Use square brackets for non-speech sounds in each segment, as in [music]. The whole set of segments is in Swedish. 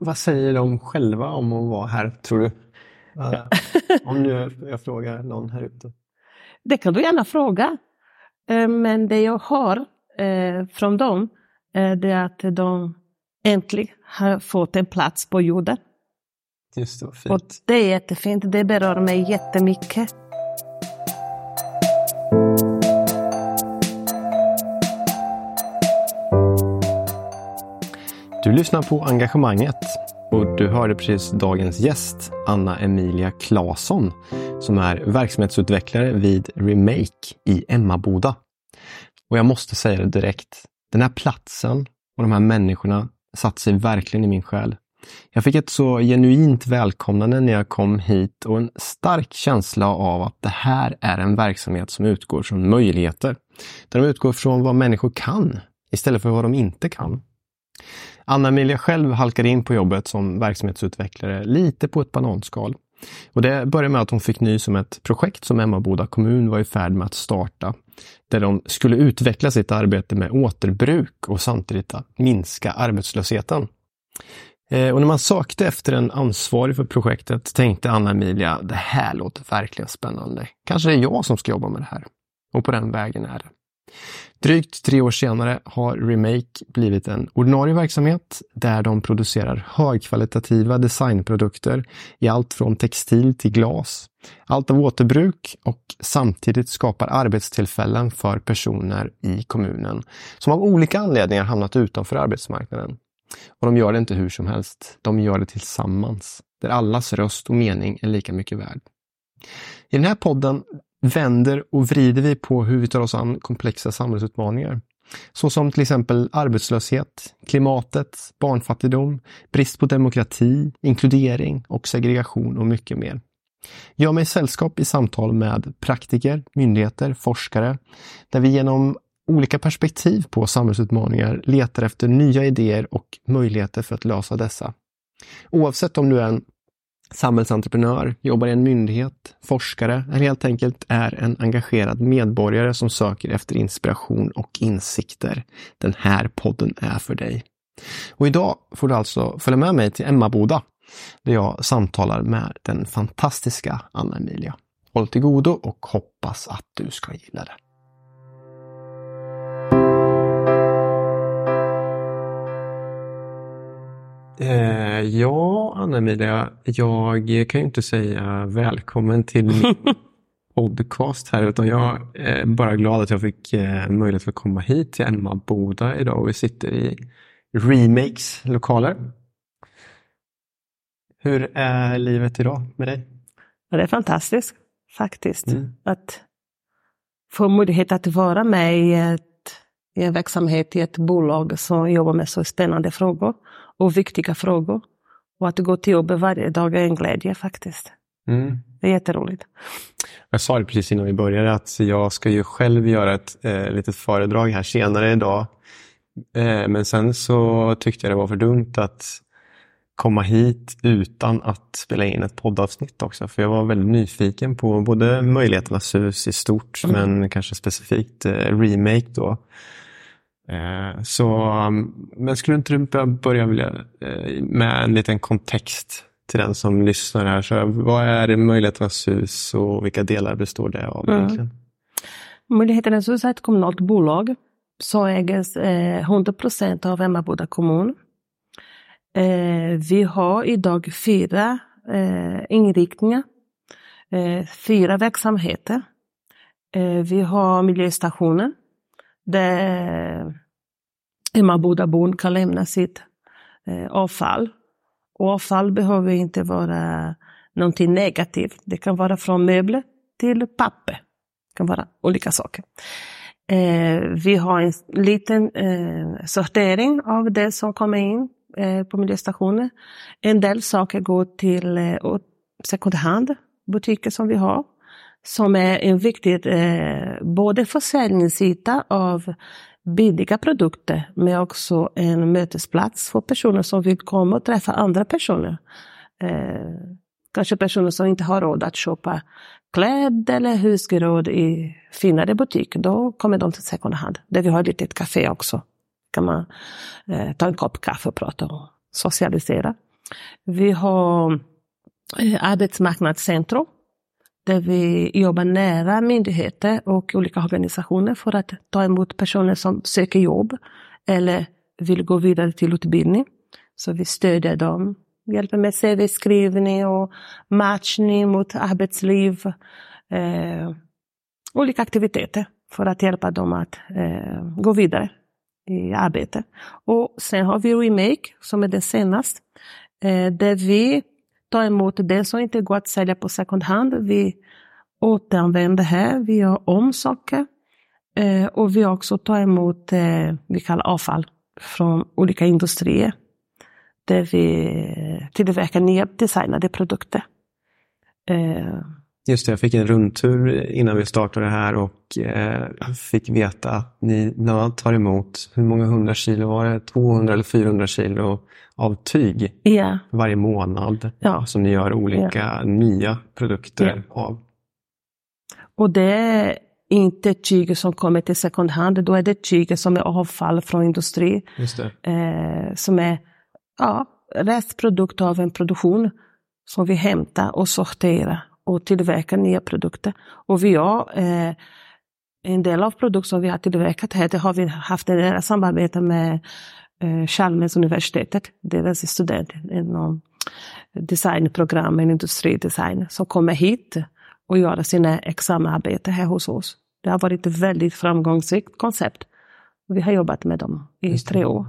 vad säger de själva om att vara här, tror du? om nu jag frågar någon här ute. Det kan du gärna fråga. Eh, men det jag har eh, från dem är det att de äntligen har fått en plats på jorden. Just det, vad fint. Och det är jättefint. Det berör mig jättemycket. Du lyssnar på Engagemanget och du hörde precis dagens gäst, Anna Emilia Claesson, som är verksamhetsutvecklare vid Remake i Emmaboda. Och jag måste säga det direkt, den här platsen och de här människorna satt sig verkligen i min själ. Jag fick ett så genuint välkomnande när jag kom hit och en stark känsla av att det här är en verksamhet som utgår från möjligheter. Där de utgår från vad människor kan istället för vad de inte kan. Anna-Emilia själv halkade in på jobbet som verksamhetsutvecklare lite på ett bananskal. Och det började med att hon fick nys om ett projekt som Emmaboda kommun var i färd med att starta. Där de skulle utveckla sitt arbete med återbruk och samtidigt minska arbetslösheten. Eh, och när man sökte efter en ansvarig för projektet tänkte Anna-Emilia, det här låter verkligen spännande. Kanske det är jag som ska jobba med det här. Och på den vägen är det. Drygt tre år senare har Remake blivit en ordinarie verksamhet där de producerar högkvalitativa designprodukter i allt från textil till glas. Allt av återbruk och samtidigt skapar arbetstillfällen för personer i kommunen som av olika anledningar hamnat utanför arbetsmarknaden. Och de gör det inte hur som helst. De gör det tillsammans, där allas röst och mening är lika mycket värd. I den här podden vänder och vrider vi på hur vi tar oss an komplexa samhällsutmaningar. Såsom till exempel arbetslöshet, klimatet, barnfattigdom, brist på demokrati, inkludering och segregation och mycket mer. Gör mig sällskap i samtal med praktiker, myndigheter, forskare, där vi genom olika perspektiv på samhällsutmaningar letar efter nya idéer och möjligheter för att lösa dessa. Oavsett om du är en samhällsentreprenör, jobbar i en myndighet, forskare eller helt enkelt är en engagerad medborgare som söker efter inspiration och insikter. Den här podden är för dig. Och idag får du alltså följa med mig till Emmaboda där jag samtalar med den fantastiska Anna-Emilia. Håll till godo och hoppas att du ska gilla det. Eh, ja, Anna-Emilia, jag kan ju inte säga välkommen till min [laughs] podcast här, utan jag är bara glad att jag fick eh, möjlighet att komma hit till Emma Boda idag och vi sitter i Remakes lokaler. Hur är livet idag med dig? Ja, det är fantastiskt faktiskt. Mm. Att få möjlighet att vara med i, ett, i en verksamhet, i ett bolag som jobbar med så spännande frågor och viktiga frågor. Och att gå till jobbet varje dag är en glädje faktiskt. Mm. Det är jätteroligt. Jag sa det precis innan vi började att jag ska ju själv göra ett eh, litet föredrag här senare idag. Eh, men sen så tyckte jag det var för dumt att komma hit utan att spela in ett poddavsnitt också. För jag var väldigt nyfiken på både möjligheternas hus i stort mm. men kanske specifikt eh, remake då. Eh, så, um, men skulle inte du börja eh, med en liten kontext till den som lyssnar här? Så vad är Möjligheternas hus och vilka delar består det av? Mm. Egentligen? Möjligheternas hus är ett kommunalt bolag som ägs 100 procent av Emmaboda kommun. Eh, vi har idag fyra inriktningar, fyra verksamheter. Vi har miljöstationen där Emmabodabon kan lämna sitt eh, avfall. Och avfall behöver inte vara någonting negativt. Det kan vara från möbler till papper. Det kan vara olika saker. Eh, vi har en liten eh, sortering av det som kommer in eh, på miljöstationen. En del saker går till eh, second hand butiker som vi har som är en viktig eh, både försäljningsyta av billiga produkter men också en mötesplats för personer som vill komma och träffa andra personer. Eh, kanske personer som inte har råd att köpa kläder eller husgeråd i finare butik. Då kommer de till second hand. Där vi har ett litet café också. kan man eh, ta en kopp kaffe och prata och socialisera. Vi har eh, arbetsmarknadscentrum där vi jobbar nära myndigheter och olika organisationer för att ta emot personer som söker jobb eller vill gå vidare till utbildning. Så vi stödjer dem, hjälper med CV-skrivning och matchning mot arbetsliv. Eh, olika aktiviteter för att hjälpa dem att eh, gå vidare i arbete. Och sen har vi Remake som är den senaste. Eh, där vi Ta emot det som inte går att sälja på second hand. Vi återanvänder här, vi gör om saker. Eh, och vi också tar emot, eh, vi kallar avfall, från olika industrier. Där vi tillverkar nya designade produkter. Eh, Just det, jag fick en rundtur innan vi startade här och eh, fick veta att ni bland annat tar emot, hur många hundra kilo var det? 200 eller 400 kilo av tyg yeah. varje månad ja. som ni gör olika yeah. nya produkter yeah. av. Och det är inte tyg som kommer till second hand, då är det tyg som är avfall från industri. Eh, som är ja, restprodukt av en produktion som vi hämtar och sorterar och tillverka nya produkter. Och vi har eh, en del av produkter som vi har tillverkat här, det har vi haft ett samarbete med eh, Chalmers universitetet, deras studenter inom designprogram, industridesign, som kommer hit och gör sina examenarbete här hos oss. Det har varit ett väldigt framgångsrikt koncept. Vi har jobbat med dem i tre år.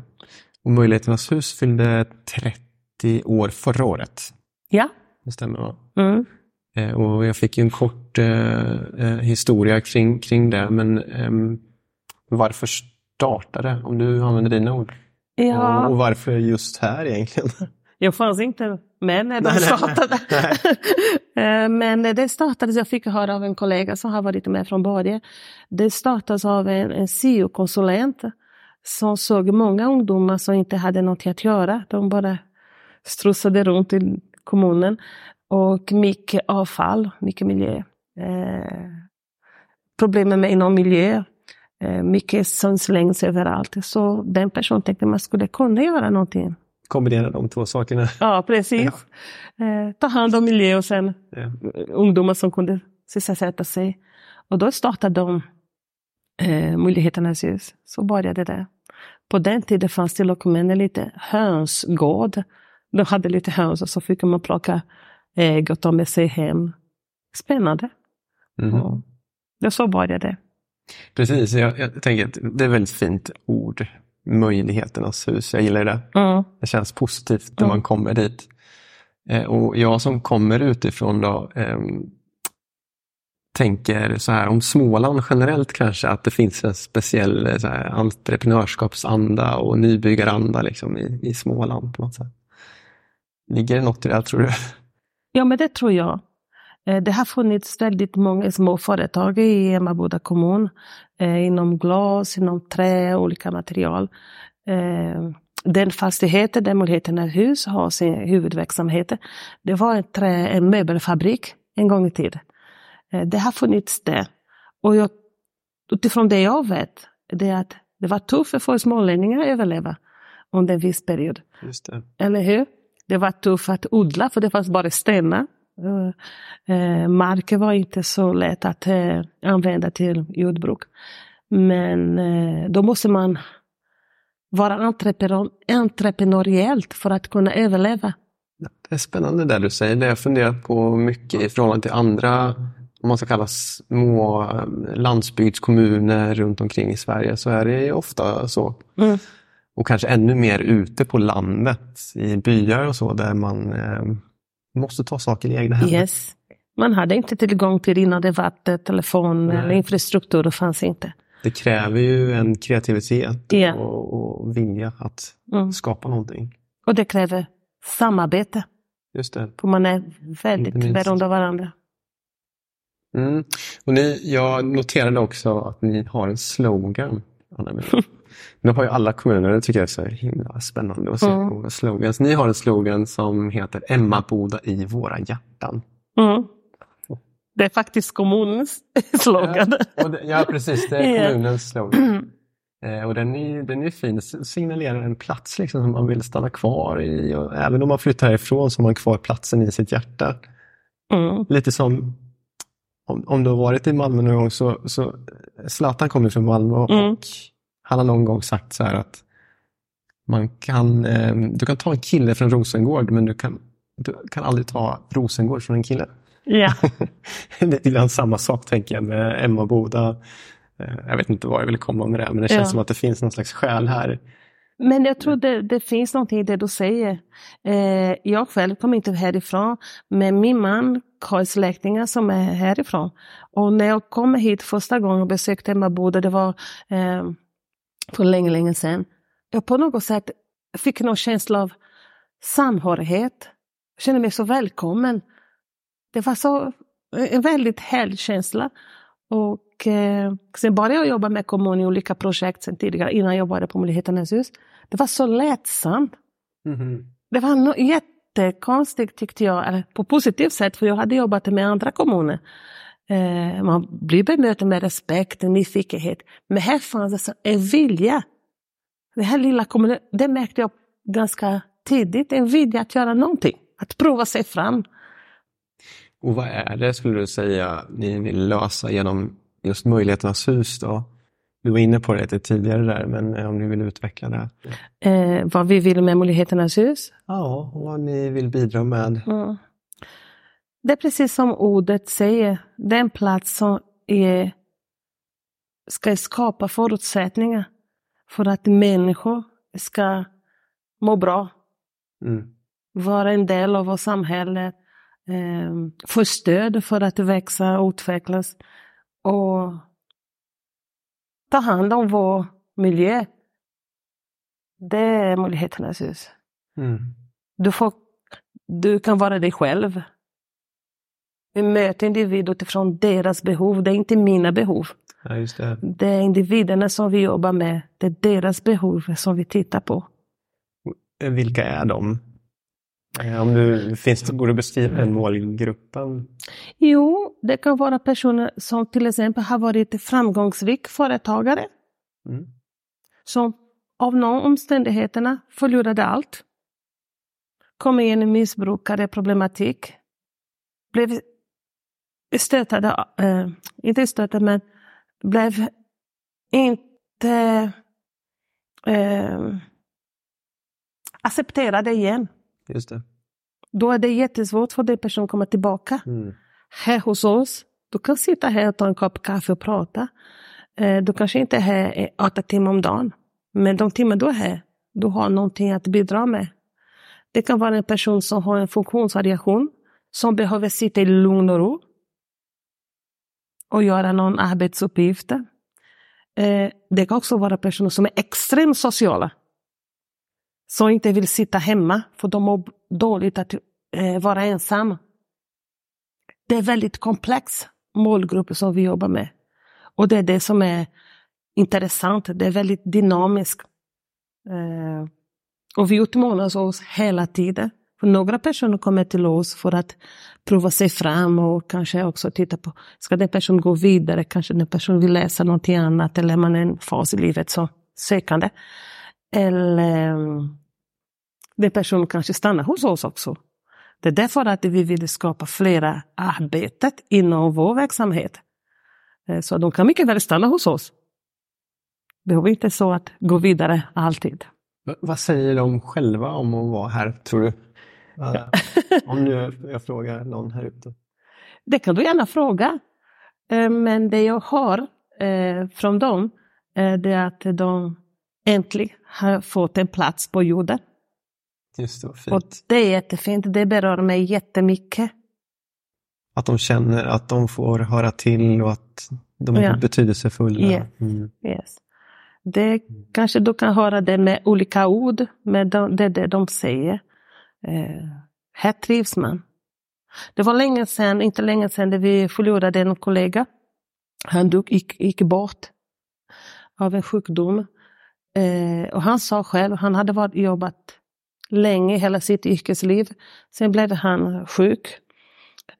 Och Möjligheternas hus fyllde 30 år förra året. Ja. Det stämmer va? Mm. Eh, och jag fick en kort eh, eh, historia kring, kring det, men eh, varför startade Om du använder dina ord. Ja. Och, och, varför just här egentligen? [laughs] Jag fanns inte med när de startade. [laughs] [laughs] Eh, men det startades, jag fick höra av en kollega som har varit med från början. Det startades av en, en CEO-konsulent som såg många ungdomar som inte hade något att göra. De bara strussade runt i kommunen. Och mycket avfall, mycket miljö. Eh, problemen med inom miljö. Eh, mycket som slängs överallt. Så den personen tänkte att man skulle kunna göra någonting. Kombinera de två sakerna. [laughs] Ja, precis. Ja. Eh, ta hand om miljö och sen ja. ungdomar som kunde sysselsätta sig. Och då startade de eh, Möjligheternas hus. Så började det. På den tiden fanns det och med en liten hönsgård. De hade lite höns och så fick man plocka ägg och ta med sig hem. Spännande. Mm. Och det så började det. Precis, jag, jag tänker att det är väldigt fint ord. Möjligheternas hus, jag gillar det. Mm. Det känns positivt när mm. man kommer dit. Eh, och jag som kommer utifrån då eh, tänker så här om Småland generellt kanske, att det finns en speciell eh, så här, entreprenörskapsanda och nybyggaranda liksom, i, i Småland. på något sätt. Ligger det något i det tror du? Ja, men det tror jag. Eh, det har funnits väldigt många små företag i Emmaboda kommun eh, inom glas, inom trä, olika material. Eh, den fastigheten där Möjligheternas hus har sin huvudverksamhet, det var en, trä, en möbelfabrik en gång i tiden. Det har funnits där. Och jag, utifrån det jag vet, det är att det var tufft för smålänningar att överleva under en viss period. Eller hur? Det var tufft att odla för det fanns bara stenar. Eh, marken var inte så lätt att eh, använda till jordbruk. Men eh, då måste man vara entreprenör, entreprenöriellt för att kunna överleva. Det är spännande det du säger. Det har jag funderat på mycket i förhållande till andra om man ska kalla små eh, landsbygdskommuner runt omkring i Sverige så är det ofta så. Mm. Och kanske ännu mer ute på landet i byar och så där man eh, måste ta saker i egna händer. Yes. Man hade inte tillgång till rinnande vatten, telefon Nej. eller infrastruktur, det fanns inte. Det kräver ju en kreativitet yeah. och, och vilja att mm. skapa någonting. Och det kräver samarbete. Just det. För man är väldigt beroende av varandra. Mm. Och ni, jag noterade också att ni har en slogan. [laughs] Nu har ju alla kommuner, det tycker jag är så himla spännande att se mm. på slogans. Ni har en slogan som heter Emmaboda i våra hjärtan. Mm. Det är faktiskt kommunens [laughs] slogan. Ja, det, ja precis, det är [laughs] kommunens slogan. Eh, och den är, den är fin, signalerar en plats liksom som man vill stanna kvar i. Och även om man flyttar härifrån så har man kvar platsen i sitt hjärta. Mm. Lite som om, om du har varit i Malmö någon gång så, så Zlatan kommer från Malmö och Mm. Han har någon gång sagt så här att man kan, eh, du kan ta en kille från Rosengård men du kan, du kan aldrig ta Rosengård från en kille. Ja. [laughs] det är ibland samma sak tänker jag med Emma Boda. Eh, Jag vet inte var jag vill komma med det men det känns Ja. som att det finns någon slags själ här. Men jag tror det, det finns någonting i det du säger. Eh, jag själv kommer inte härifrån, men min man har släktingar som är härifrån. Och när jag kom hit första gången och besökte Emmaboda, det var eh, för länge, länge sedan. Jag på något sätt fick någon känsla av samhörighet. Jag kände mig så välkommen. Det var så en väldigt härlig känsla. Och eh, sen började jag jobba med kommunen i olika projekt sen tidigare, innan jag jobbade på Möjligheternas hus. Det var så lättsamt. Mhm. Det var no jättekonstigt tyckte jag, eller på positivt sätt, för jag hade jobbat med andra kommuner. Eh, man blir bemött med respekt och nyfikenhet. Men här fanns det så en vilja. Den här lilla kommunen, det märkte jag ganska tidigt, en vilja att göra någonting, att prova sig fram. Och vad är det skulle du säga ni vill lösa genom just möjligheternas hus då? Du var inne på det lite tidigare där men eh, om ni vill utveckla det. Eh, vad vi vill med Möjligheternas hus. Ja, och vad ni vill bidra med. Mm. Det är precis som ordet säger, det är en plats som är, ska skapa förutsättningar för att människor ska må bra, Mm. vara en del av vårt samhälle, eh, få stöd för att växa och utvecklas och ta hand om vår miljö. Det är möjligheternas hus. Mm. Du, får, du kan vara dig själv. Vi möter individer utifrån deras behov, det är inte mina behov. Ja, det. Det är individerna som vi jobbar med, det är deras behov som vi tittar på. Vilka är de? Eh, Om du, finns det, går det att beskriva den målgruppen? Jo, det kan vara personer som till exempel har varit framgångsrik företagare, Mm. som av någon omständigheterna förlorade allt. Kom in i missbrukare, problematik. Blev stötade, eh, inte stötade men blev inte eh, accepterade igen. Just det. Då är det jättesvårt för den personen att komma tillbaka. Mm. Här hos oss, du kan sitta här och ta en kopp kaffe och prata. Eh, Du kanske inte är här åtta timmar om dagen. Men de timmar du är här, du har någonting att bidra med. Det kan vara en person som har en funktionsvariation, som behöver sitta i lugn och ro och göra någon arbetsuppgift. Eh, Det kan också vara personer som är extremt sociala. Som inte vill sitta hemma, för de mår dåligt att eh, vara ensamma. Det är väldigt komplex målgrupp som vi jobbar med. Och det är det som är intressant. Det är väldigt dynamiskt. Eh, och vi utmanar oss hela tiden. För några personer kommer till oss för att prova sig fram och kanske också titta på, ska den personen gå vidare, kanske den personen vill läsa någonting annat eller är man i en fas i livet som sökande. Eller mm, den personen kanske stannar hos oss också. Det är därför att vi vill skapa flera arbeten inom vår verksamhet. Eh, så de kan mycket väl stanna hos oss. Det är inte så att gå vidare alltid. Vad säger de själva om att vara här, tror du? Om nu jag frågar någon här ute. Det kan du gärna fråga. Eh, Men det jag hör eh, från dem är det att de äntligen har fått en plats på jorden. Just det, vad Och fint. det är jättefint. Det berör mig jättemycket. Att de känner att de får höra till och att de är Ja. betydelsefulla. Ja. Mm. Yes. Det kanske du kan höra det med olika ord, men de, det är det de säger. Eh, här trivs man. Det var länge sedan, inte länge sedan, vi förlorade en kollega. Han dog, gick, gick bort av en sjukdom. Eh, och han sa själv, han hade varit, jobbat länge, hela sitt yrkesliv. Sen blev han sjuk.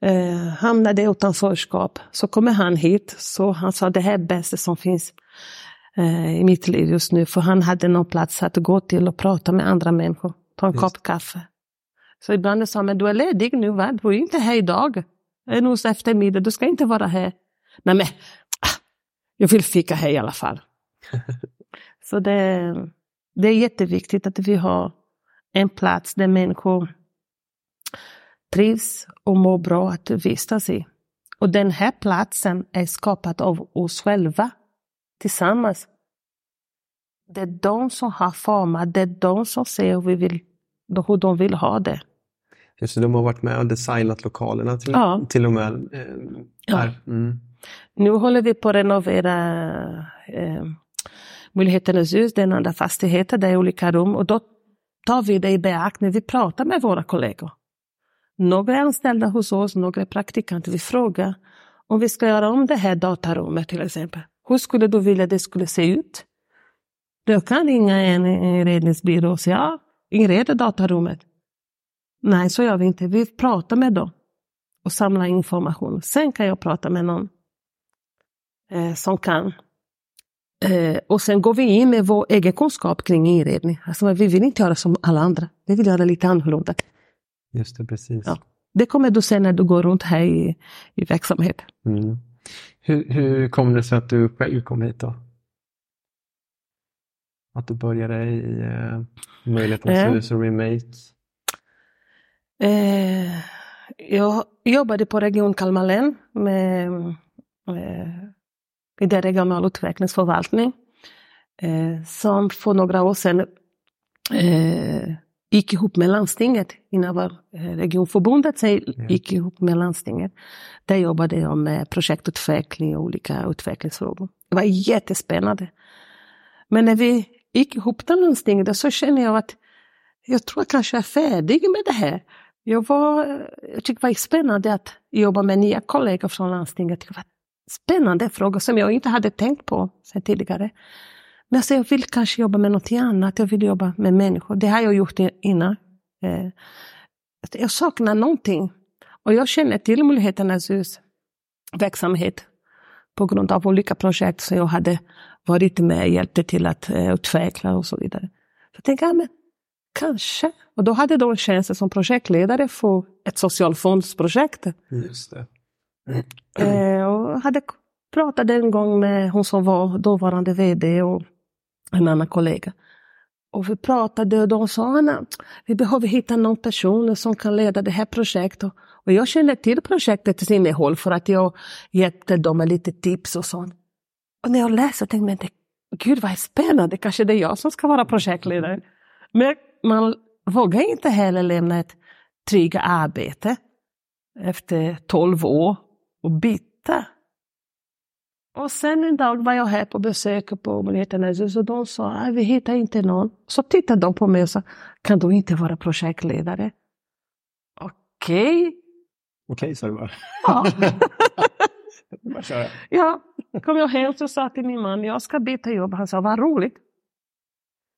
Eh, hamnade i utanförskap. Så kommer han hit, så han sa det här är det bästa som finns. eh, i mitt liv just nu. För han hade någon plats att gå till och prata med andra människor. Ta en Just. kopp kaffe. Så ibland sa men du är ledig nu va? Du är inte här idag. Det är nog eftermiddag, du ska inte vara här. Nej men, ah, jag vill fika här i alla fall. [laughs] Så det, det är jätteviktigt att vi har en plats där människor trivs och mår bra att vistas i. Och den här platsen är skapad av oss själva tillsammans. Det är de som har format, det är de som ser hur, vi vill, hur de vill ha det. Just det, de har varit med och designat lokalerna till, Ja. till och med. Eh, Ja. Mm. Nu håller vi på att renovera eh, Möjligheternas hus, den andra fastigheten, det är olika rum och då tar vi det i beaktning. Vi pratar med våra kollegor. Några är anställda hos oss, några är praktikanter. Vi frågar om vi ska göra om det här datarummet till exempel. Hur skulle du vilja det skulle se ut? Då kan ringa en inredningsbyrå och säga, ja, inreda datarummet. Nej, så gör vi inte. Vi pratar med dem och samlar information. Sen kan jag prata med någon eh, som kan. Eh, och sen går vi in med vår egen kunskap kring inredning. Alltså, vi vill inte göra som alla andra. Vi vill göra lite annorlunda. Just det, precis. Ja. Det kommer du se när du går runt här i, i verksamhet. Mm. Hur, hur kom det sig att du själv kom hit då? Att du började i eh, Möjlighetens Ja. hus och Remake? Eh, jag jobbade på Region Kalmar län med, eh, i den regionala utvecklingsförvaltning. Eh, som för några år sedan eh, gick ihop med landstinget. Innan var eh, regionförbundet sig gick ihop med landstinget. Där jobbade jag med projektutveckling och olika utvecklingsfrågor. Det var jättespännande. Men när vi gick ihop med landstinget så kände jag att jag tror jag kanske är färdig med det här. Jag, var, jag tyckte det var spännande att jobba med nya kollegor från landstinget. Det var spännande frågor som jag inte hade tänkt på sedan tidigare. Men alltså jag vill kanske jobba med något annat. Jag vill jobba med människor. Det har jag gjort innan. Eh, jag saknar någonting. Och jag känner till Möjligheternas hus verksamhet på grund av olika projekt som jag hade varit med och hjälpte till att eh, utveckla och så vidare. Så jag tänkte, ja, men kanske. Och då hade de tjänster som projektledare för ett socialfondsprojekt. Just det. Eh, och hade pratat en gång med hon som var dåvarande VD och en annan kollega. Och vi pratade och de sa Anna, vi behöver hitta någon person som kan leda det här projektet. Och jag kände till projektets innehåll för att jag hjälpte dem med lite tips och sånt. Och när jag läste tänkte jag, gud vad spännande, kanske det är jag som ska vara projektledare. Men man vågar inte heller lämna ett trygga arbete efter 12 år och byta. Och sen en dag var jag här på besök på Möjligheternas hus och de sa att vi hittar inte någon. Så tittade de på mig och sa, kan du inte vara projektledare? Okej. Okej, sa du bara. Ja. [laughs] ja, kom jag hem och sa till min man, jag ska byta jobb. Han sa, vad roligt.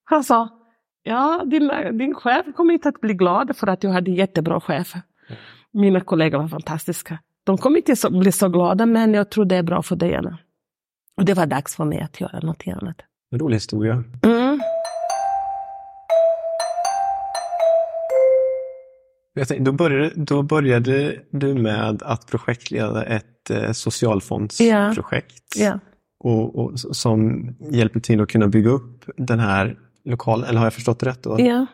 Han sa, ja, din, din chef kommer inte att bli glad för att jag hade jättebra chef. Mina kollegor var fantastiska. De kommer inte så, bli så glada, men jag tror det är bra för dig, Anna. Och det var dags för mig att göra något annat. En rolig historia. Mm. Tänkte, då, började, då började du med att projektleda ett eh, socialfondsprojekt. Ja. Och, och, som hjälper till att kunna bygga upp den här lokalen. Eller har jag förstått det rätt då? Ja.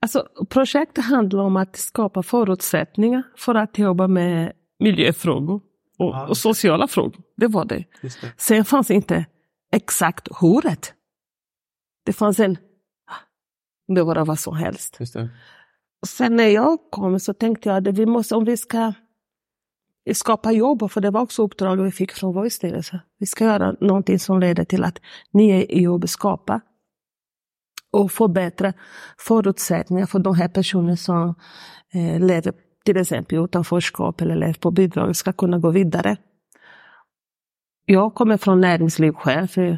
Alltså, projektet handlar om att skapa förutsättningar för att jobba med miljöfrågor och, Ja. och sociala frågor. Det var det. Det. Sen fanns inte exakt hurret. Det fanns en... Det var vad som helst. Sen när jag kom så tänkte jag att vi måste, om vi ska skapa jobb, för det var också uppdraget vi fick från vår styrelse. Vi ska göra någonting som leder till att nya jobb skapas. Och förbättra förutsättningar för de här personerna som eh, lever till exempel utanförskap eller lever på bidrag ska kunna gå vidare. Jag kommer från näringsliv själv,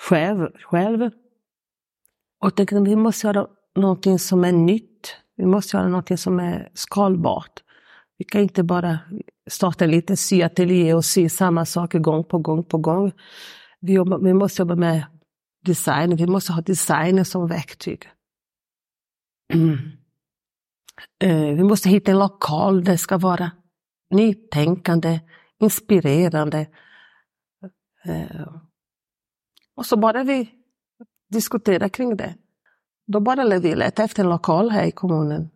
själv, själv och tänkte att vi måste göra någonting som är nytt. Vi måste göra någonting som är skalbart. Vi kan inte bara starta en liten syateljé och sy samma saker gång på gång på gång. Vi, jobba, vi måste jobba med design, vi måste ha design som verktyg. Mm. [clears throat] Vi måste hitta en lokal där det ska vara nytänkande, inspirerande. Eh, och så började vi diskutera kring det. Då började vi leta efter en lokal här i kommunen.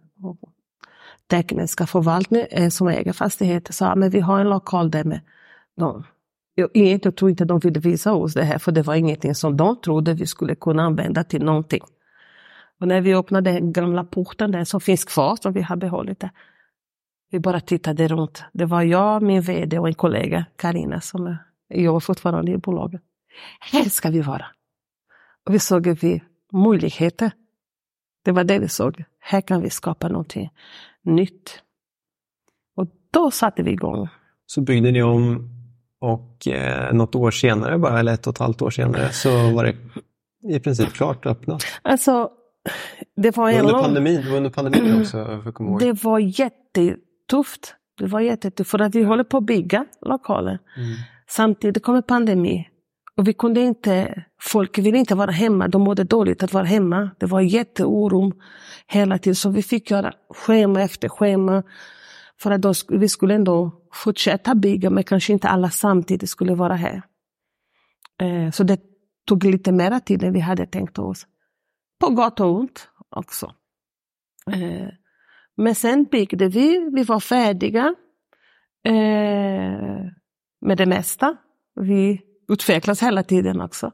Tekniska förvaltningen eh, som äger fastigheter sa att vi har en lokal där med. Jag, jag tror inte de ville visa oss det här för det var ingenting som de trodde vi skulle kunna använda till någonting. Och när vi öppnade den gamla porten den som finns kvar, som vi har behållit där, Vi bara tittade runt. Det var jag, min VD och en kollega, Karina, som jobbar fortfarande i bolaget. Här ska vi vara. Och vi såg vi möjligheter. Det var det vi såg. Här kan vi skapa någonting nytt. Och då satte vi igång. Så byggde ni om och eh, något år senare, bara eller ett och ett halvt år senare, så var det i princip klart öppnat. Alltså, det var, under pandemin, det var under pandemin [clears throat] också, för komma ihåg. Det var jättetufft. Det var jättetufft, för att vi håller på att bygga lokaler. Mm. Samtidigt kommer pandemi. Och vi kunde inte, folk ville inte vara hemma, de mådde dåligt att vara hemma. Det var jätteoro hela tiden, så vi fick göra schema efter schema. För att då, vi skulle ändå fortsätta bygga, men kanske inte alla samtidigt skulle vara här. Eh, så det tog lite mera tid än vi hade tänkt oss. På gott och ont också. Eh, men sen byggde vi, vi var färdiga eh, med det mesta. Vi utvecklas hela tiden också.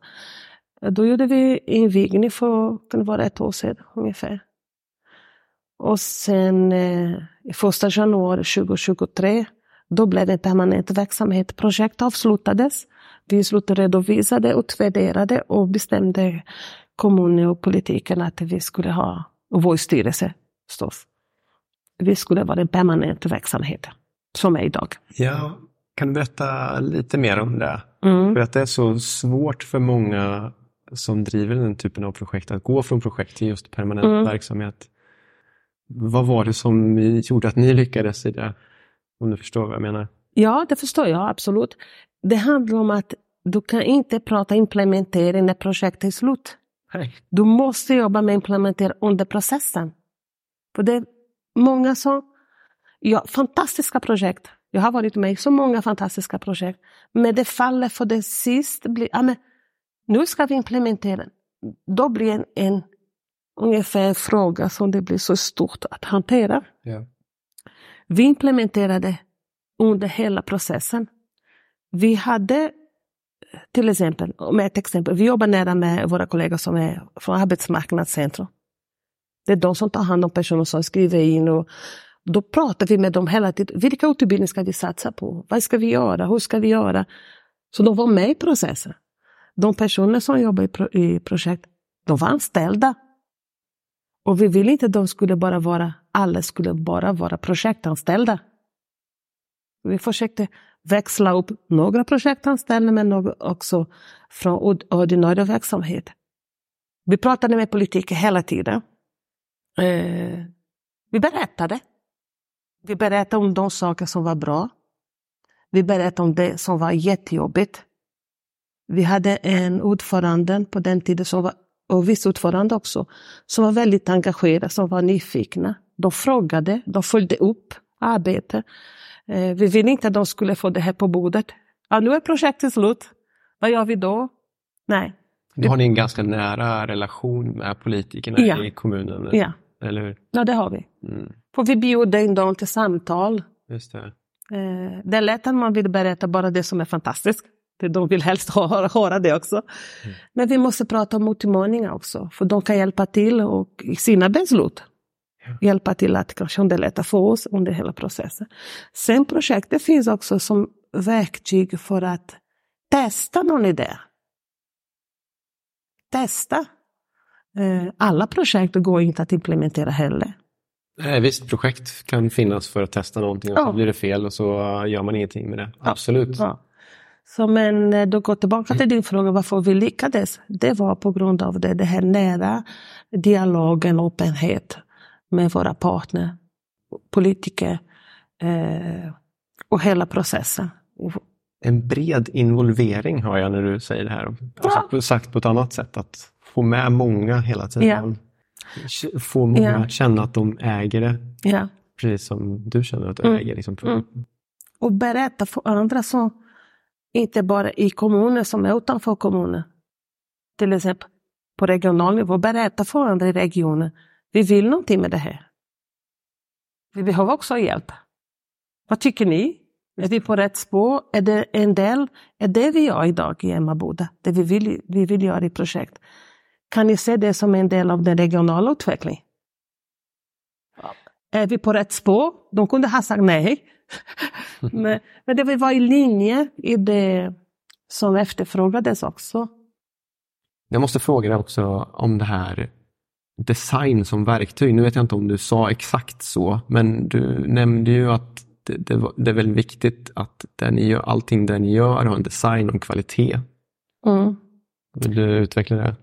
Då gjorde vi invigning för, kan vara ett år sedan ungefär. Och sen eh, första januari 2023, då blev det permanent verksamhet. Projekt avslutades. Vi slutredovisade, utvärderade och bestämde kommunen och politiken att vi skulle ha, och vår styrelse förstås. Vi skulle vara en permanent verksamhet, som är idag. Ja, kan du berätta lite mer om det? Mm. För att det är så svårt för många som driver den typen av projekt att gå från projekt till just permanent mm. verksamhet. Vad var det som gjorde att ni lyckades i det? Om du förstår vad jag menar? Ja, det förstår jag absolut. Det handlar om att du kan inte prata implementering när projektet är slut. Nej. Du måste jobba med implementering under processen. För det är många som... Ja, fantastiska projekt jag har varit med i så många fantastiska projekt. Men det faller för det sist blir, ja, men nu ska vi implementera. Då blir en, en ungefär en fråga som det blir så stort att hantera. Ja. Vi implementerade under hela processen. Vi hade till exempel, med ett exempel, vi jobbar nära med våra kollegor som är från Arbetsmarknadscentrum. Det är de som tar hand om personer som skriver in och då pratar vi med dem hela tiden. Vilka utbildningar ska vi satsa på? Vad ska vi göra? Hur ska vi göra? Så de var med i processen. De personer som jobbar i, pro i projekt, de var anställda. Och vi ville inte att de skulle bara vara, alla skulle bara vara projektanställda. Vi försökte växla upp några projektanställda men också från ordinarie verksamhet. Vi pratade med politiker hela tiden. Eh, vi berättade. Vi berättade om de saker som var bra. Vi berättade om det som var jättejobbigt. Vi hade en ordförande på den tiden, som var, och vice ordförande också, som var väldigt engagerade, som var nyfikna. De frågade, de följde upp arbetet. Eh, vi ville inte att de skulle få det här på bordet. Ja, nu är projektet slut. Vad gör vi då? Nej. Då har ni en ganska nära relation med politikerna ja. i kommunen? Ja. Eller hur? Ja, det har vi. Mm. För vi bjuder in dem till samtal. Just det. Eh, det är lätt att man vill berätta bara det som är fantastiskt. De vill helst höra, höra det också. Mm. Men vi måste prata om utmaningar också, för de kan hjälpa till och i sina beslut ja. hjälpa till att kanske underlätta för oss under hela processen. Sen projektet finns också som verktyg för att testa någon idé. Testa Eh, alla projekt går inte att implementera heller. Nej, visst, projekt kan finnas för att testa någonting och ja. så blir det fel och så gör man ingenting med det. Absolut. Ja. Så men eh, då går tillbaka till din fråga varför vi lyckades. Det var på grund av det, det här nära dialogen och öppenhet med våra partner, politiker eh, och hela processen. en bred involvering hör jag när du säger det här. Ja. Sagt på ett annat sätt, att få med många hela tiden. K- Få många Ja. känna att de äger det, Ja. precis som du känner att du Mm. äger liksom, Mm. Och berätta för andra som inte bara i kommunen som är utanför kommunen. Till exempel på regional nivå. Berätta för andra i regionen. Vi vill någonting med det här. Vi behöver också hjälp. Vad tycker ni? Är vi på rätt spår? Är det en del? Är det vi gör idag i Emmaboda? Det vi vill, vi vill göra i projekt. Kan ni se det som en del av den regionala utvecklingen? Är vi på rätt spår? De kunde ha sagt nej. [laughs] men, men det var i linje i det som efterfrågades också. Jag måste fråga dig också om det här design som verktyg. Nu vet jag inte om du sa exakt så, men du nämnde ju att det, det, det är väldigt viktigt att det ni gör, allting det ni gör har en design och en kvalitet. Mm. Vill du utveckla det?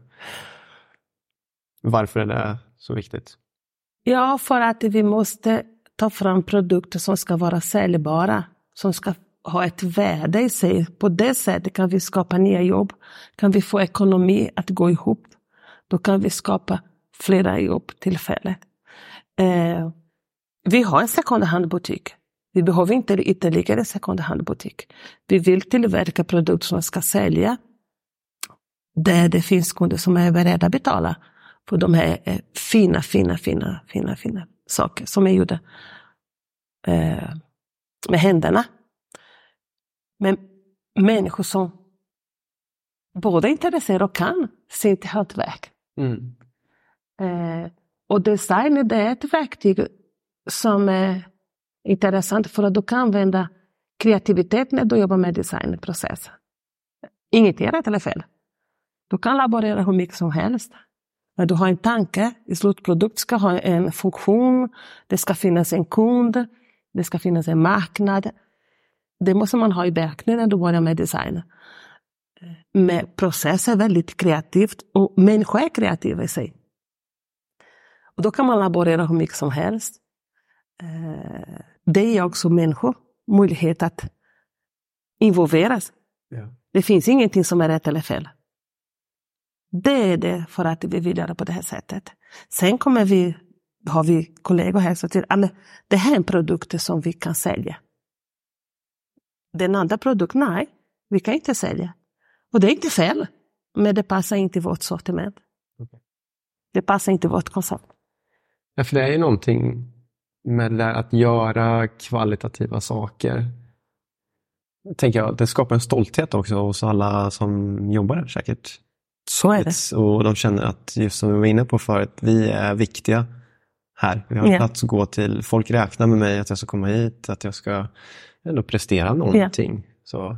Varför är det så viktigt? Ja, för att vi måste ta fram produkter som ska vara säljbara, som ska ha ett värde i sig. På det sättet kan vi skapa nya jobb, kan vi få ekonomi att gå ihop. Då kan vi skapa flera jobbtillfällen. Eh, vi har en second hand-butik. Vi behöver inte ytterligare en second hand-butik. Vi vill tillverka produkter som ska sälja där det finns kunder som är beredda att betala för de här fina, fina, fina, fina, fina saker som är gjorda eh, med händerna. Men människor som både är intresserade och kan sitt hantverk. Mm. Eh, och design det är ett verktyg som är intressant för att du kan använda kreativitet när du jobbar med designprocessen. Inget är rätt eller fel. Du kan laborera hur mycket som helst. Men du har en tanke, i slutprodukt ska ha en funktion, det ska finnas en kund, det ska finnas en marknad. Det måste man ha i beaktning när du börjar med design. Men process är väldigt kreativt och människor är kreativa i sig. Och då kan man laborera hur mycket som helst. Eh, Det ger också människor möjlighet att involveras. Ja. Det finns ingenting som är rätt eller fel. Det är det för att vi vill göra på det här sättet. Sen kommer vi, har vi kollegor här som säger att det här är en produkt som vi kan sälja. Den andra produkten, nej, vi kan inte sälja. Och det är inte fel, men det passar inte i vårt sortiment. Okej. Det passar inte i vårt koncept. Ja, för det är ju någonting med att göra kvalitativa saker. Tänker jag, det skapar en stolthet också hos alla som jobbar där säkert. Så är det. Och de känner att, just som vi var inne på förut, vi är viktiga här. Vi har en Ja. plats att gå till. Folk räknar med mig att jag ska komma hit, att jag ska ändå prestera någonting. Så,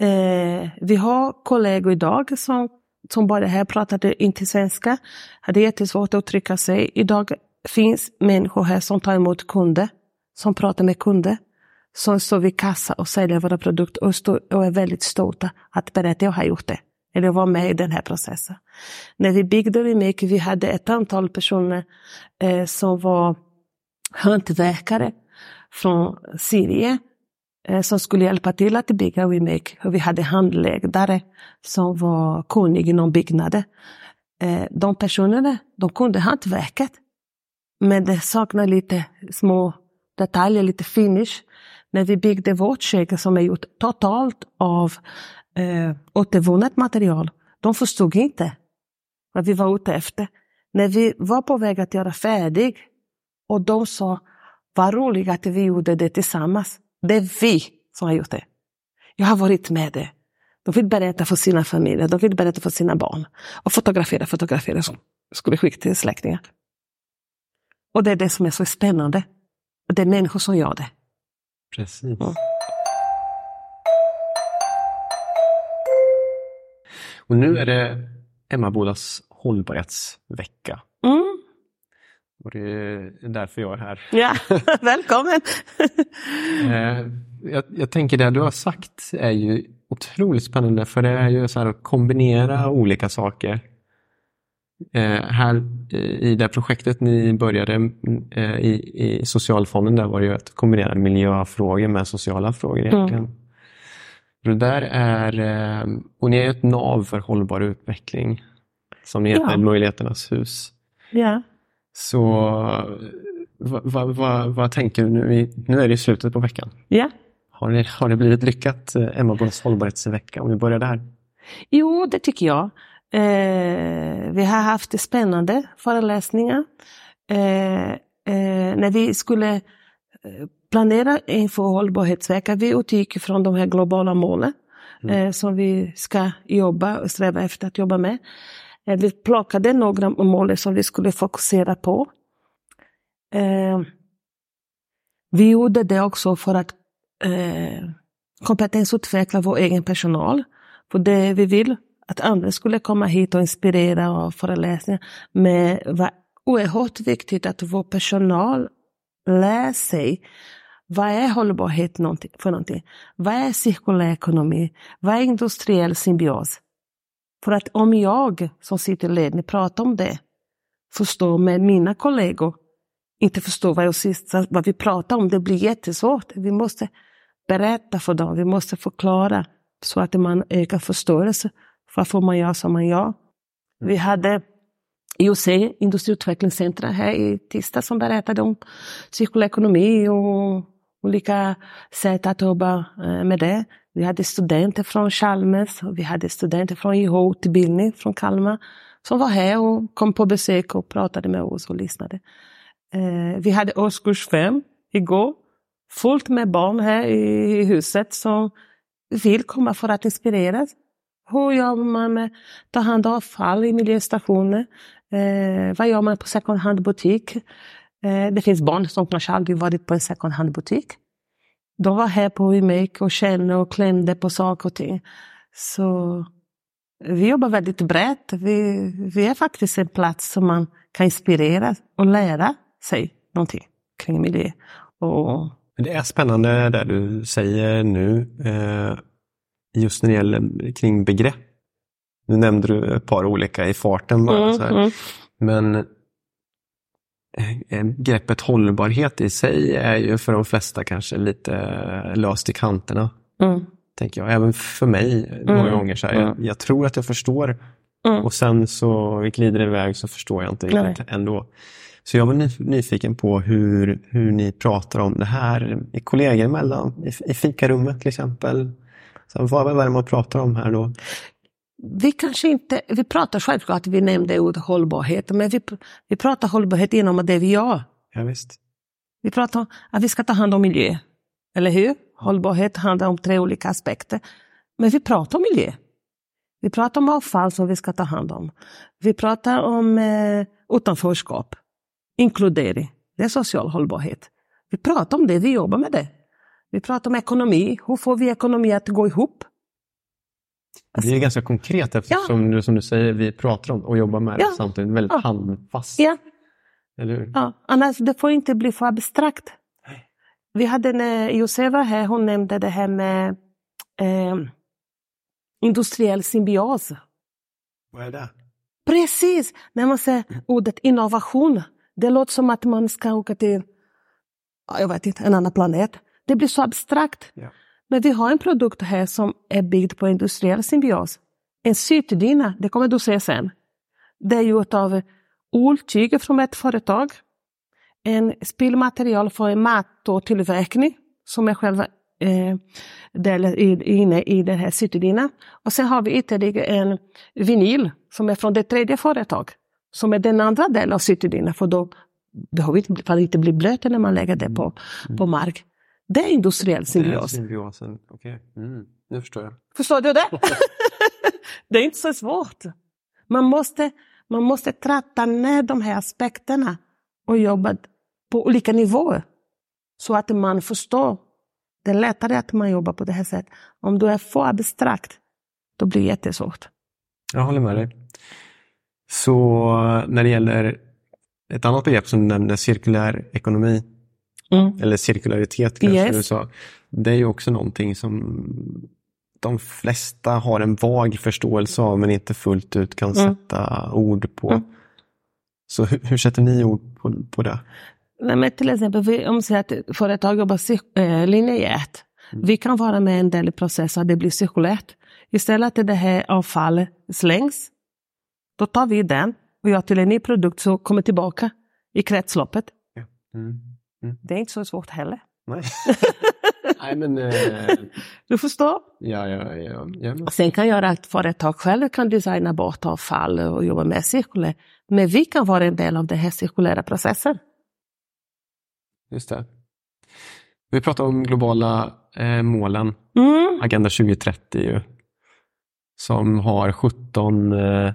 Eh, vi har kollegor idag som, som bara här pratade inte svenska, hade jättesvårt att uttrycka sig. Idag finns människor här som tar emot kunder, som pratar med kunder, som står vid kassa och säljer våra produkter och, och är väldigt stolta att berätta att jag har gjort det. Eller var med i den här processen. När vi byggde Remake, vi hade ett antal personer eh, som var hantverkare från Syrien eh, som skulle hjälpa till att bygga Remake. Och vi hade handläggare som var kunniga inom byggnader. Eh, de personerna, de kunde hantverket. Men det saknade lite små detaljer, lite finish. När vi byggde vårt kök som är gjort totalt av eh, återvunnet material. De förstod inte vad vi var ute efter. När vi var på väg att göra färdig och de sa, vad roligt att vi gjorde det tillsammans. Det är vi som har gjort det. Jag har varit med det. De vill berätta för sina familjer, de vill berätta för sina barn. Och fotografera, fotografera som skulle skicka till släktingar. Och det är det som är så spännande. Det är människor som gör det. precis. Ja. Och nu är det Emmabodas hållbarhetsvecka. Mm. Och det är därför jag är här. Ja, [laughs] välkommen! [laughs] Eh, jag, jag tänker det du har sagt är ju otroligt spännande för det är ju så här att kombinera olika saker. Eh, här eh, i det projektet ni började eh, i, i socialfonden där var det ju att kombinera miljöfrågor med sociala frågor egentligen. Det där är, eh, och ni är ett nav för hållbar utveckling som heter Ja. Möjligheternas hus. Ja. Så vad, vad, vad, vad tänker du nu? Nu är det i slutet på veckan. ja. Har det, har det blivit lyckat, eh, Emma Bonds hållbarhetsvecka, om vi börjar där? Jo, det tycker jag. Eh, vi har haft spännande föreläsningar. Eh, eh, när vi skulle eh, planera inför hållbarhetsvecka, vi utgick från de här globala målen eh, som vi ska jobba och sträva efter att jobba med. Eh, vi plockade några mål som vi skulle fokusera på. Eh, vi gjorde det också för att kompetensutveckla vår egen personal. För det vi vill att andra skulle komma hit och inspirera och föreläsningar. Men det var oerhört viktigt att vår personal lär sig vad är hållbarhet för någonting? Vad är cirkulär ekonomi? Vad är industriell symbios? För att om jag som sitter i ledning pratar om det, förstår med mina kollegor, inte förstår vad, jag vad vi pratar om, det blir jättesvårt. Vi måste berätta för dem, vi måste förklara så att man ökar förståelse för varför man gör som man gör. Vi hade IOC, Industriutvecklingscentra här i tisdag som berättade om cirkulär ekonomi och olika sätt att jobba eh, med det. Vi hade studenter från Chalmers och vi hade studenter från IH-utbildning från Kalmar som var här och kom på besök och pratade med oss och lyssnade. Eh, Vi hade årskurs fem igår, fullt med barn här i huset som vill komma för att inspireras. Hur gör man med att ta hand om avfall i miljöstationer? Eh, vad gör man på second hand-butik? Eh, det finns barn som kanske aldrig varit på en second hand-butik. De var här på Remake och kände och klämde på saker och ting. Så vi jobbar väldigt brett. Vi, vi är faktiskt en plats som man kan inspirera och lära sig någonting kring miljö. Och, Det är spännande det du säger nu, eh, just när det gäller kring begrepp. Nu nämnde du ett par olika i farten bara. Mm, så mm. Men greppet hållbarhet i sig är ju för de flesta kanske lite löst i kanterna. Mm. Tänker jag. Även för mig många Mm, gånger. Så här, jag, mm. jag tror att jag förstår Mm. och sen så glider det iväg så förstår jag inte riktigt ändå. Så jag var nyf- nyfiken på hur, hur ni pratar om det här i kollegor emellan, i, i fikarummet till exempel. Så vad är det man pratar om här då? Vi kanske inte, vi pratar självklart, vi nämnde ordet hållbarhet, men vi, vi pratar hållbarhet inom det vi gör. Ja, visst. Vi pratar om att vi ska ta hand om miljö. Eller hur? Hållbarhet handlar om tre olika aspekter. Men vi pratar om miljö. Vi pratar om avfall som vi ska ta hand om. Vi pratar om eh, utanförskap, inkludering. Det är social hållbarhet. Vi pratar om det, vi jobbar med det. Vi pratar om ekonomi. Hur får vi ekonomi att gå ihop? Det är ganska konkret eftersom du, som du säger, vi pratar om och jobbar med det Ja. samtidigt. Väldigt Ja. handfast. Ja, Eller hur? Ja, annars det får inte bli för abstrakt. Vi hade när Josef var här, hon nämnde det här med eh, industriell symbios. Vad är det? Precis, när man säger ordet innovation, det låter som att man ska åka till, ja, jag vet inte, en annan planet. Det blir så abstrakt. Ja. Men vi har en produkt här som är byggd på industriell symbios. En sytdyna, det kommer du se sen. Det är gjort av ulltyg från ett företag. En spillmaterial för en mattotillverkning som är själva eh, delen i- inne i den här sytdynan. Och sen har vi ytterligare en vinyl som är från det tredje företaget, Som är den andra delen av sytdynan för då behöver inte, för att inte bli blöt när man lägger det på, på mark. Det är industriell Det är symbios. symbiosen. Okej, mm. nu förstår jag. Förstår du det? [laughs] [laughs] det är inte så svårt. Man måste, man måste tratta ner de här aspekterna och jobba på olika nivåer. Så att man förstår. Det är lättare att man jobbar på det här sättet. Om du är för abstrakt, då blir det jättesvårt. Jag håller med dig. Så när det gäller ett annat begrepp som du nämnde, cirkulär ekonomi, Mm. eller cirkularitet kanske Yes. du sa. Det är ju också någonting som de flesta har en vag förståelse av men inte fullt ut kan Mm. sätta ord på. Mm. Så hur, hur sätter ni ord på, på det? Nej, men till exempel, vi- om vi säger att företag jobbar eh, linjärt. Vi kan vara med en del i processen, det blir cirkulärt. Istället att det här avfallet slängs, då tar vi den och gör till en ny produkt som kommer tillbaka i kretsloppet. Mm. Mm. Det är inte så svårt heller. Nej. [laughs] Nej, men... Eh, Du förstår? ja, ja, ja, ja. Sen kan göra att företag själva kan designa bort avfall och jobba med cirkulär. Men vi kan vara en del av den här cirkulära processen. Just det. Vi pratar om globala eh, målen, Mm. Agenda 2030 ju, som har 17, eh,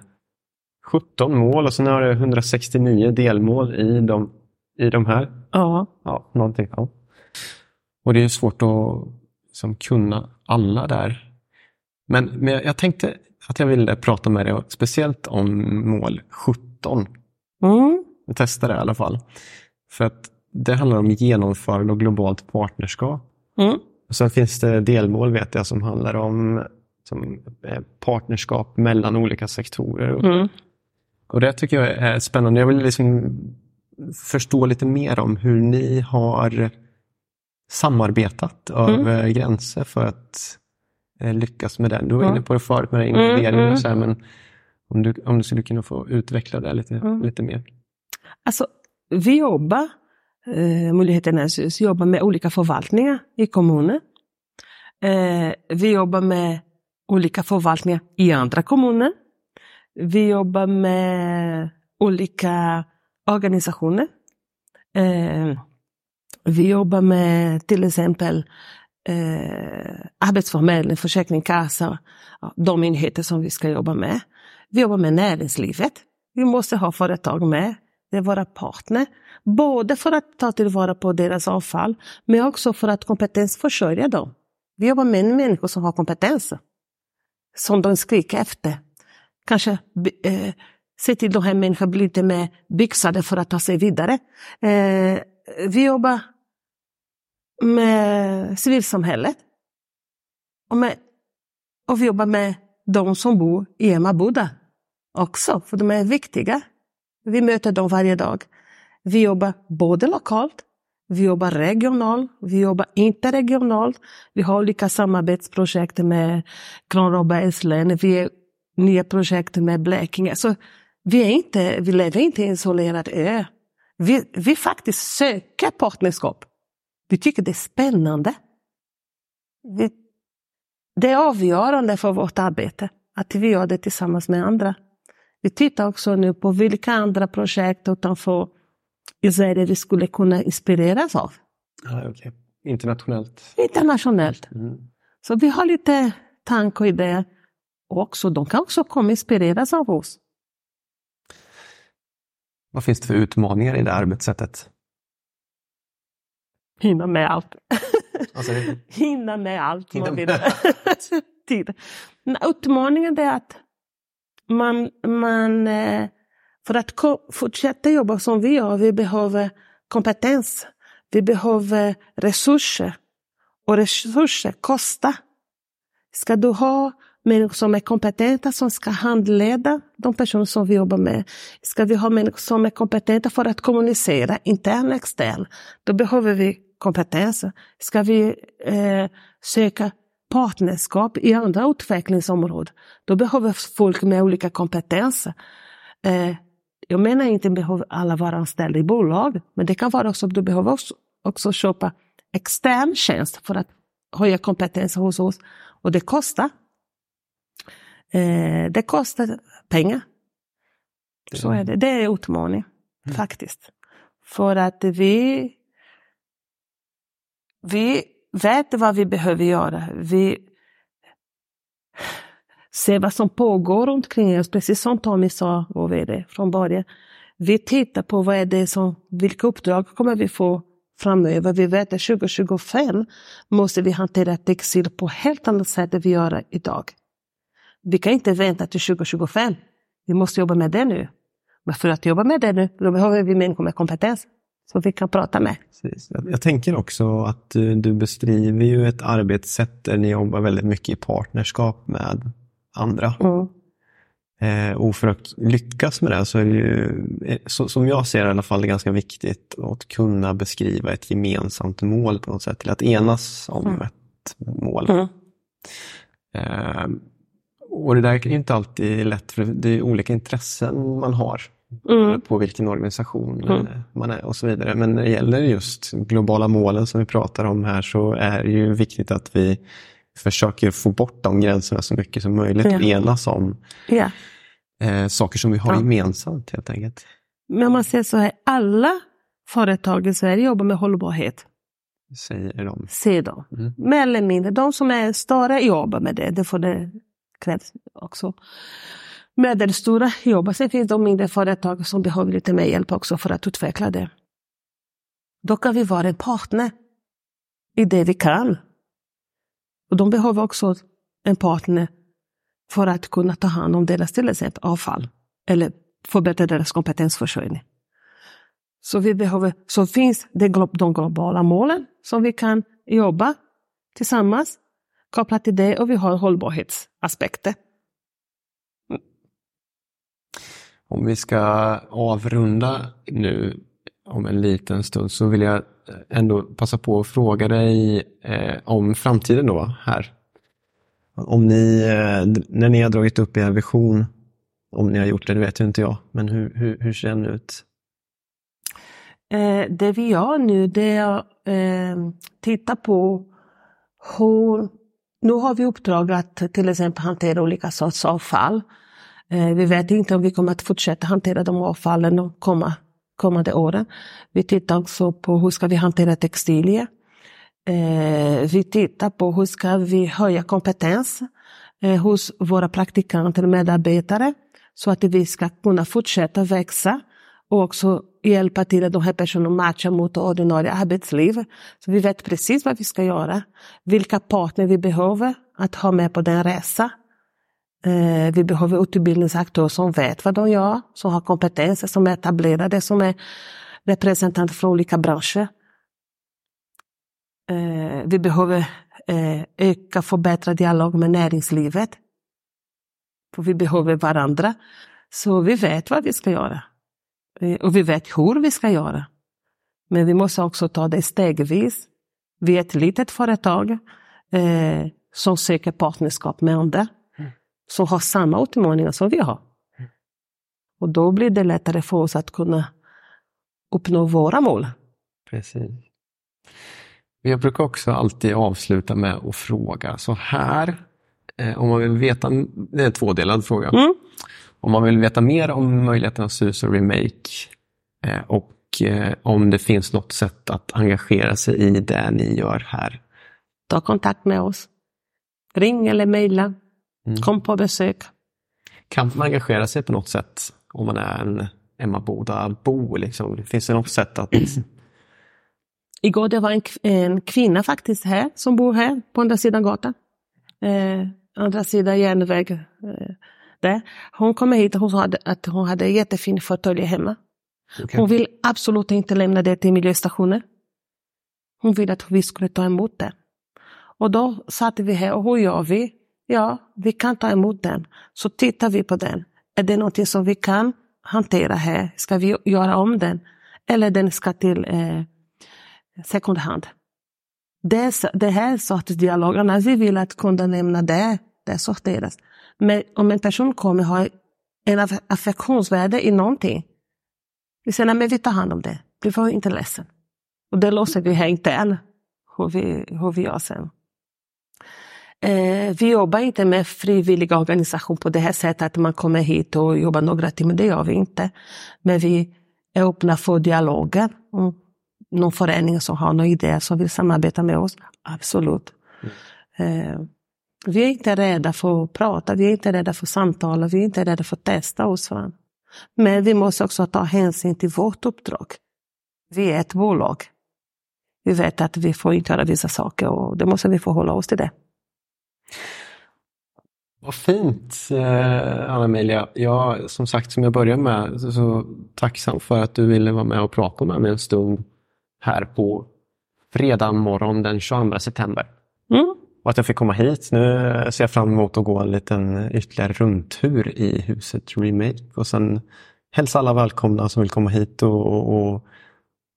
17 mål och sen har det 169 delmål i de, i de här. Ja. Ja, någonting. Ja. Och det är svårt att liksom, kunna alla där. Men, men jag tänkte att jag ville prata med dig speciellt om mål 17. Mm. Vi testar det i alla fall. För att det handlar om genomförande och globalt partnerskap. Mm. Och sen finns det delmål vet jag som handlar om som, eh, partnerskap mellan olika sektorer. Mm. Och det tycker jag är spännande. Jag vill liksom förstå lite mer om hur ni har samarbetat över gränser för att eh, lyckas med det. Du var Mm. inne på det förut med inkludering Mm, och så här, men om du, om du skulle kunna få utveckla det lite, Mm. lite mer. Alltså, vi jobbar, eh, Myndigheternas hus jobbar med olika förvaltningar i kommunen. Eh, vi jobbar med olika förvaltningar i andra kommuner. Vi jobbar med olika organisationer. Eh, vi jobbar med till exempel eh, Arbetsförmedlingen, Försäkringskassan, de myndigheter som vi ska jobba med. Vi jobbar med näringslivet. Vi måste ha företag med. Det är våra partner. Både för att ta tillvara på deras avfall, men också för att kompetensförsörja dem. Vi jobbar med människor som har kompetens. Som de skriker efter. Kanske eh, se till att de här människorna blir lite mer byxade för att ta sig vidare. Eh, vi jobbar med civilsamhället. Och, med, och vi jobbar med de som bor i Emmaboda också, för de är viktiga. Vi möter dem varje dag. Vi jobbar både lokalt, vi jobbar regionalt, vi jobbar interregionalt. Vi har olika samarbetsprojekt med Kronobergs län, vi är nya projekt med Blekinge. Så vi, är inte, vi lever inte i en isolerad ö. Vi, vi faktiskt söker partnerskap. Vi tycker det är spännande. Vi, det är avgörande för vårt arbete att vi gör det tillsammans med andra. Vi tittar också nu på vilka andra projekt utanför Sverige vi skulle kunna inspireras av. Ja, okay. Internationellt. Internationellt. Mm. Så vi har lite tankar och idéer. Också, de kan också komma inspireras av oss. Vad finns det för utmaningar i det arbetssättet? Hinna med allt. Alltså, [laughs] Hinna med allt. Man vill. [laughs] Tid. Utmaningen är att man, man eh, för att fortsätta jobba som vi gör, vi behöver kompetens. Vi behöver resurser. Och resurser kostar. Ska du ha människor som är kompetenta som ska handleda de personer som vi jobbar med. Ska vi ha människor som är kompetenta för att kommunicera intern och e extern. Då behöver vi kompetens. Ska vi eh, söka partnerskap i e andra utvecklingsområden. Då behöver folk med olika kompetenser. Eh, jag menar inte behöver alla vara anställda i bolag, men det kan vara också att du behöver också, också köpa extern tjänst för att höja kompetensen hos oss. Och det kostar. Eh, det kostar pengar. Så är det. Det är utmaning, faktiskt. För att vi, vi vet vad vi behöver göra. Vi ser vad som pågår runt omkring oss, precis som Tommy sa, vår VD, från början. Vi tittar på vad är det som, vilka uppdrag kommer vi få framöver. Vi vet att 2025 måste vi hantera textil på helt annat sätt än vi gör idag. Vi kan inte vänta till 2025. Vi måste jobba med det nu. Men för att jobba med det nu, då behöver vi människor med kompetens som vi kan prata med. Precis. Jag, tänker också att du, du beskriver ju ett arbetssätt där ni jobbar väldigt mycket i partnerskap med andra. Mm. Eh, och för att lyckas med det så är det ju, eh, så, som jag ser det i alla fall, ganska viktigt att kunna beskriva ett gemensamt mål på något sätt. Till att enas om Mm. ett, mål. Mm. Eh, och det där är inte alltid lätt för det är olika intressen man har Mm. på vilken organisation Mm. man är och så vidare. Men när det gäller just globala målen som vi pratar om här så är det ju viktigt att vi försöker få bort de gränserna så mycket som möjligt Ja. och enas om Ja. eh, saker som vi har Ja. gemensamt helt enkelt. Men om man säger så här, alla företag i Sverige jobbar med hållbarhet. Säger de. Ser de. Mm. Mer eller mindre. De som är större jobbar med det. Det får det krävs också. Medelstora jobbar. Sen finns de mindre företag som behöver lite mer hjälp också för att utveckla det. Då kan vi vara en partner i det vi kan. Och de behöver också en partner för att kunna ta hand om deras till exempel avfall. Eller förbättra deras kompetensförsörjning. Så vi behöver, så finns det de globala målen som vi kan jobba tillsammans kopplat till det och vi har hållbarhetsaspekter. Om vi ska avrunda nu om en liten stund så vill jag ändå passa på att fråga dig eh, om framtiden då här. Om ni, eh, när ni har dragit upp er vision, om ni har gjort det, det vet ju inte jag, men hur, hur, hur ser den ut? Eh, det vi gör nu det är att eh, titta på hur... Nu har vi uppdrag att till exempel hantera olika sorts avfall. Eh, vi vet inte om vi kommer att fortsätta hantera de avfallen de komma, kommande åren. Vi tittar också på hur ska vi hantera textilier. Eh, vi tittar på hur ska vi höja kompetens eh, hos våra praktikanter och medarbetare så att vi ska kunna fortsätta växa och också hjälpa till att de här personerna matchar mot ordinarie arbetsliv. Så vi vet precis vad vi ska göra, vilka partner vi behöver att ha med på den resan. Eh, vi behöver utbildningsaktörer som vet vad de gör, som har kompetenser, som är etablerade, som är representanter från olika branscher. Eh, vi behöver eh, öka, förbättra dialog med näringslivet. För vi behöver varandra. Så vi vet vad vi ska göra. Eh, och vi vet hur vi ska göra. Men vi måste också ta det stegvis. Vi är ett litet företag eh, som söker partnerskap med andra. Som har samma utmaningar som vi har. Och då blir det lättare för oss att kunna uppnå våra mål. Precis. Jag brukar också alltid avsluta med att fråga så här. Eh, om man vill veta, det är en tvådelad fråga. Mm. Om man vill veta mer om möjligheten att SUS och Remake eh, och eh, om det finns något sätt att engagera sig i det ni gör här. Ta kontakt med oss. Ring eller mejla. Mm. Kom på besök. Kan man engagera sig på något sätt om man är en Emmaboda-bo? Liksom? Finns det något sätt att... [clears throat] Igår det var en, en kvinna faktiskt här som bor här på andra sidan gatan. Eh, andra sidan järnväg. Eh, där. Hon kom hit och hon sa att hon hade jättefin fåtölj hemma. Hon vill absolut inte lämna det till miljöstationen. Hon vill att vi skulle ta emot det. Och då satt vi här och hur gör vi? Ja, vi kan ta emot den. Så tittar vi på den. Är det någonting som vi kan hantera här? Ska vi göra om den? Eller den ska till eh, second hand? Det, det här sortens dialog, annars vi vill att kunden lämnar det, det sorteras. Men om en person kommer ha en aff- affektionsvärde i någonting, vi säger nej men vi tar hand om det, vi får inte ledsen. Och det låser vi här internt, hur vi, hur vi gör sen. Eh, vi jobbar inte med frivilliga organisation på det här sättet att man kommer hit och jobbar några timmar, det gör vi inte. Men vi är öppna för dialoger. Om någon förening som har några idéer som vill samarbeta med oss, absolut. Eh, vi är inte rädda för att prata, vi är inte rädda för att samtala, vi är inte rädda för att testa oss fram. Men vi måste också ta hänsyn till vårt uppdrag. Vi är ett bolag. Vi vet att vi får inte göra vissa saker och det måste vi förhålla oss till det. Vad fint eh, Anna-Emilia. Jag, som sagt, som jag började med, så, så tacksam för att du ville vara med och prata med mig en stund här på fredag morgon den 22 september. Mm. Och att jag fick komma hit. Nu ser jag fram emot att gå en liten ytterligare rundtur i huset Remake och sen hälsa alla välkomna som vill komma hit och, och, och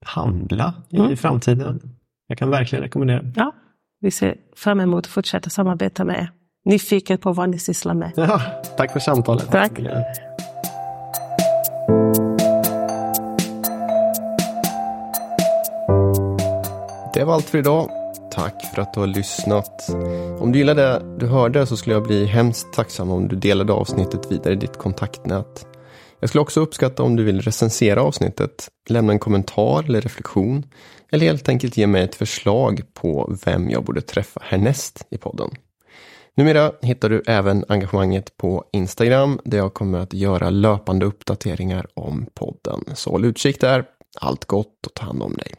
handla i Mm. framtiden. Jag kan verkligen rekommendera. Ja, Vi ser fram emot att fortsätta samarbeta med er. Nyfiken på vad ni sysslar med. Ja, tack för samtalet. Tack. Det var allt för idag. Tack för att du har lyssnat. Om du gillade det du hörde så skulle jag bli hemskt tacksam om du delade avsnittet vidare i ditt kontaktnät. Jag skulle också uppskatta om du vill recensera avsnittet, lämna en kommentar eller reflektion eller helt enkelt ge mig ett förslag på vem jag borde träffa härnäst i podden. Numera hittar du även engagemanget på Instagram där jag kommer att göra löpande uppdateringar om podden. Så håll utkik där. Allt gott och ta hand om dig.